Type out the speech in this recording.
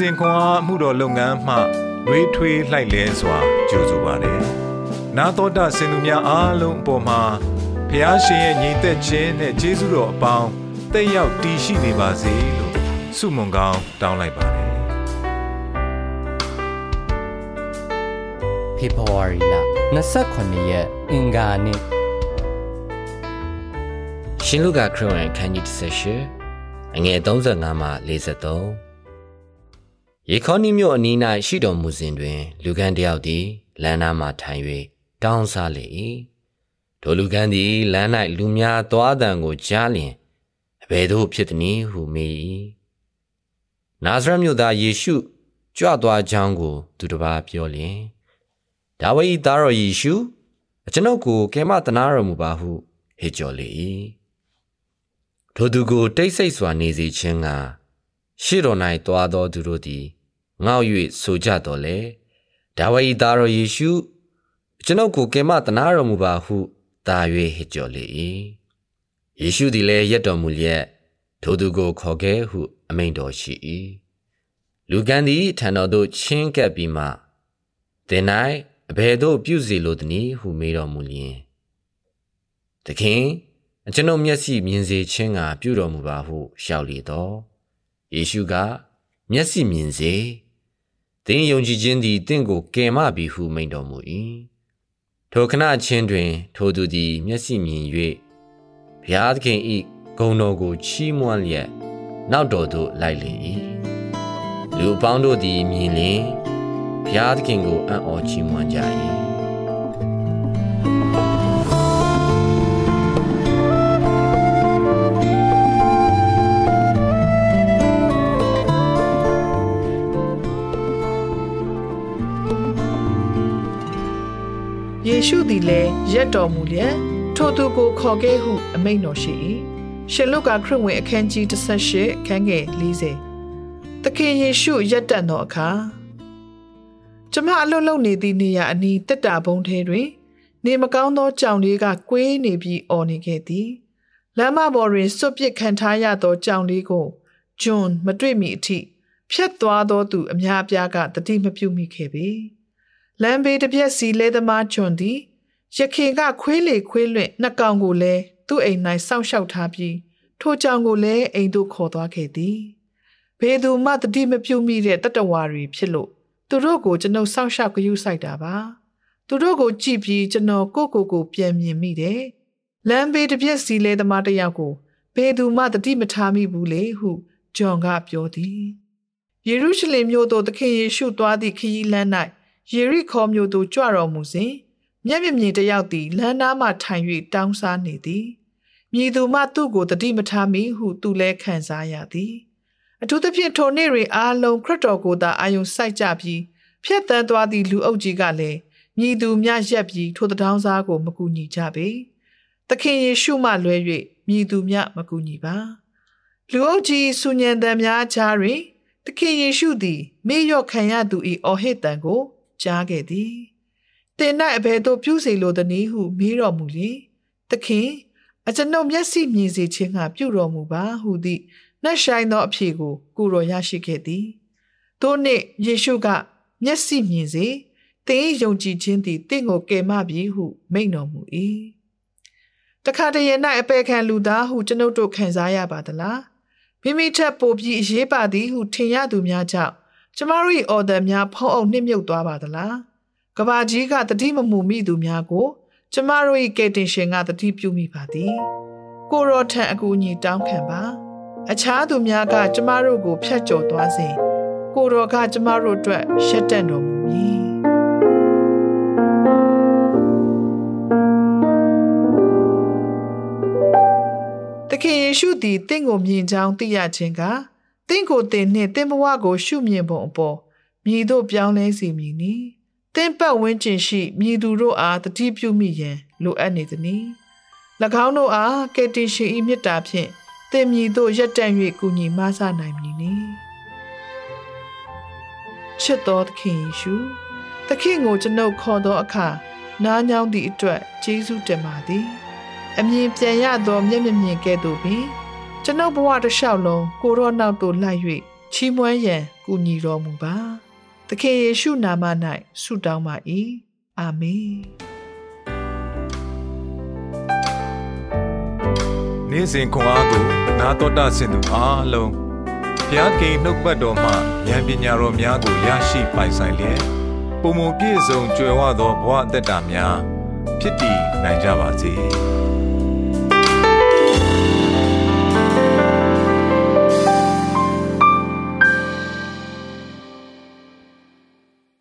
စဉ်ခွန်အားမှုတော်လုပ်ငန်းမှရွေးထွေးလှိုက်လဲစွာကြိုဆိုပါတယ်။နာတော်တာစင်သူများအားလုံးအပေါ်မှာဖះရှင်ရဲ့ညီသက်ခြင်းနဲ့ကျေးဇူးတော်အပေါင်းတက်ရောက်တည်ရှိနေပါစေလို့ဆုမွန်ကောင်းတောင်းလိုက်ပါတယ်ဖေဖော်ဝါရီလ29ရက်အင်္ဂါနေ့ရှင်လုကာခရစ်ဝင်ခန်းကြီး38အငယ်35မှ43 ယေခေါနိမြို့အနီး၌ရှိတော်မူစဉ်တွင် လူကန်းတယောက်သည်လမ်းနားမှထိုင်၍တောင်းစားလေ၏ထိုလူကန်းသည်လမ်း၌လူများသွားတံကိုကြားလျင်အဘယ်သို့ဖြစ်သနည်းဟုမေး၏နာဇရက်မြို့သားယေရှုကြွသွားကြောင်းကို သူတစ်ပါးပြောလျင်ဒါဝိဒ်သားတော်ယေရှုအကျွန်ုပ်ကိုကဲမတနာတော်မူပါဟုဟစ်ကြော်လေ၏ထိုသူကိုတိတ်ဆိတ်စွာနေစေခြင်းက ရှေ့တော်၌တွားသောသူတို့သည်ငေါ့၍ဆိုကြတော်လေဒါဝိဒ်သားတော်ယေရှုကျွန်ုပ်ကိုကဲမတနာတော်မူပါဟုသာ၍ဟစ်ကြော်လေ၏ယေရှုသည်လည်းရက်တော်မူလျက်ထိုသူကိုခေါ်ခဲ့ဟု အမိန့်တော်ရှိ၏လူကံသည်ထံတော်သို့ချင်းကပ်ပြီးမှသင်၌အဘယ်သို့ပြုစီလိုသနည်းဟုမေးတော်မူလျင်သခင်အကျွန်ုပ်မျက်စိမြင်စေခြင်းကပြုတော်မူပါဟုလျှောက်လေတော့ ယေရှုက မျက်စိမြင်စေသင်ယုံကြည်ခြင်းသည်တင့်ကိုကယ်မပြီဟုမိန့်တော်မူ၏ထိုခဏချင်းတွင် ထိုသူသည် မျက်စိမြင်၍ဘုရားသခင်၏ဂုဏ်တော်ကိုချီးမွမ်းလျက်နောက်တော်သို့လိုက်လေ၏လူပေါင်းတို့သည်မြင်လျင်ဘုရားသခင်ကိုအံ့ဩချီးမွမ်းကြ၏ ရှုသည်လည်းရက်တော်မူလျက်ထိုသူကိုခေါ်ခဲ့ဟုအမိန့်တော်ရှိ၏ရှင်လုကာခရစ်ဝင်အခန်းကြီး18ခန်းငယ်40သခင်ယေရှုရက်တန်သောအခါကျမအလွတ်လုံနေသည့်နေရာအနီးတက်တာဘုံထဲတွင် နေမကောင်းသောကြောင်လေးကကွေးနေပြီးအော်နေခဲ့သည်လမ်းမပေါ်တွင်စွတ်ပစ်ခံထားရသောကြောင်လေးကိုဂျွန်မတွေ့မီအထိဖြတ်သွားသောသူအများအပြားကတတိမပြုမိခဲ့ပေ။ လမ်းဘေးတစ်ပြက်စီလဲသမားဂျွန်သည်ရခင်ကခွေးလေခွေးလွင့်နှစ်ကောင်ကိုလည်းသူ့အိမ်၌စောင့်ရှောက်ထားပြီးထိုကြောင်ကိုလည်းအိမ်သို့ခေါ်သွားခဲ့သည်ဘေသူမှတတိမပြုတ်မိတဲ့တတဝါတွေဖြစ်လို့သူတို့ကိုကျွန်ုပ်စောင့်ရှောက်ကြယူဆိုင်တာပါသူတို့ကိုကြည့်ပြီးကျွန်တော်ကိုကိုကိုပြန်မြင်မိတယ်လမ်းဘေးတစ်ပြက်စီလဲသမားတယောက်ကိုဘေသူမှတတိမထားမိဘူးလေဟုဂျွန်ကပြောသည်ယေရုရှလင်မြို့သို့သခင်ယေရှုသွားသည့်ခရီးလမ်း၌ ယေရိခေါမြို့သို့ကြွတော်မူစဉ်မျက်မြင်မြင်တယောက်သည်လမ်းနားမှထိုင်၍တောင်းစားနေသည်မြည်သူမှသူ့ကိုတတိမထားမိဟုသူလည်းခံစားရသည်အထူးသဖြင့်ထိုနေ့တွင်အားလုံးခရစ်တော်ကိုသာအာယုံစိုက်ကြပြီးဖြတ်တန်းသွားသည့်လူအုပ်ကြီးကလည်းမြည်သူများရက်ပြီးထိုတထောင်းစားကိုမကူညီကြပေသခင်ယေရှုမှလွဲ၍မြည်သူများမကူညီပါလူအုပ်ကြီးဆူညံတံများကြားတွင်သခင်ယေရှုသည်မေ့လျော့ခံရသူ၏အော်ဟစ်တံကို ကြားခဲ့သည်တင်၌အဘယ်သို့ပြုစေလိုသနည်းဟုမေးတော်မူလေသခင်အကျွန်ုပ်မျက်စိမြင်စေခြင်းကပြုတော်မူပါဟုသည့်နှက်ဆိုင်သောအဖြေကိုကိုတော်ရရှိခဲ့သည်ထို့နေ့ယေရှုက မျက်စိမြင်စေတင်ယုံကြည်ခြင်းသည်တင့်ကိုကယ်မပြီဟုမိန့်တော်မူ၏တခါတရံ၌အပေခံလူသားဟုကျွန်ုပ်တို့ခံစားရပါသလားမိမိထက်ပိုပြီးအရေးပါသည်ဟုထင်ရသူများကြောင့် ကျမတို့၏အော်ဒန်များဖုံးအောင်နှိမ့်မြုပ်သွားပါသလားကဘာကြီးကတတိမမူမိသူများကို ကျမတို့၏ကယ်တင်ရှင်ကတတိပြုမိပါသည် ကိုရောထံအကူအညီတောင်းခံပါ အခြားသူများက ကျမတို့ကိုဖျက်ကျော်သွားစေကိုရောကကျမတို့အတွက်ရှက်တန့်တော်မူမည်သခင်ယေရှုသည်တင့်ကိုမြင်ကြောင်းသိရခြင်းက တင့်ကိုတင်နှင့်တင်ဘဝကို ရှုမြင်ပုံအပေါ်မြည်တို့ပြောင်းလဲစီမည်နီတင့်ပတ်ဝန်းကျင်ရှိမြည်သူတို့အားတတိပြုမိရန်လိုအပ်နေသည်။၎င်းတို့အားကယ်တင်ရှင်၏မြတ်တာဖြင့်တင်မြည်တို့ရက်တန့်၍ကူညီမဆနိုင်မည်နီချစ်တော်သခင်ယေရှုသခင်ကိုကျွန်ုပ်ခေါ်သောအခါနားညောင်းသည့်အတွက်ကျေးဇူးတင်ပါသည် အမြင်ပြန်ရသောမျက်မြင်မြင်ကဲ့သို့ပင် ကျွန်ုပ်ဘဝတစ်လျှောက်လုံးကိုရောနောက်သို့လိုက်၍ချီးမွမ်းရန်ကူညီတော်မူပါသခင်ယေရှုနာမ၌ဆုတောင်းပါ၏အာမင်နေ့စဉ်ခွန်အားကိုနာတော်တာဆင်သူအားလုံးဘုရားကိန်နှုတ်ပတ်တော်မှဉာဏ်ပညာတော်များကိုရရှိပိုင်ဆိုင်လျက်ပုံမပြည့်စုံကြွယ်ဝသောဘဝအသက်တာများဖြစ်တည်နိုင်ကြပါစေ။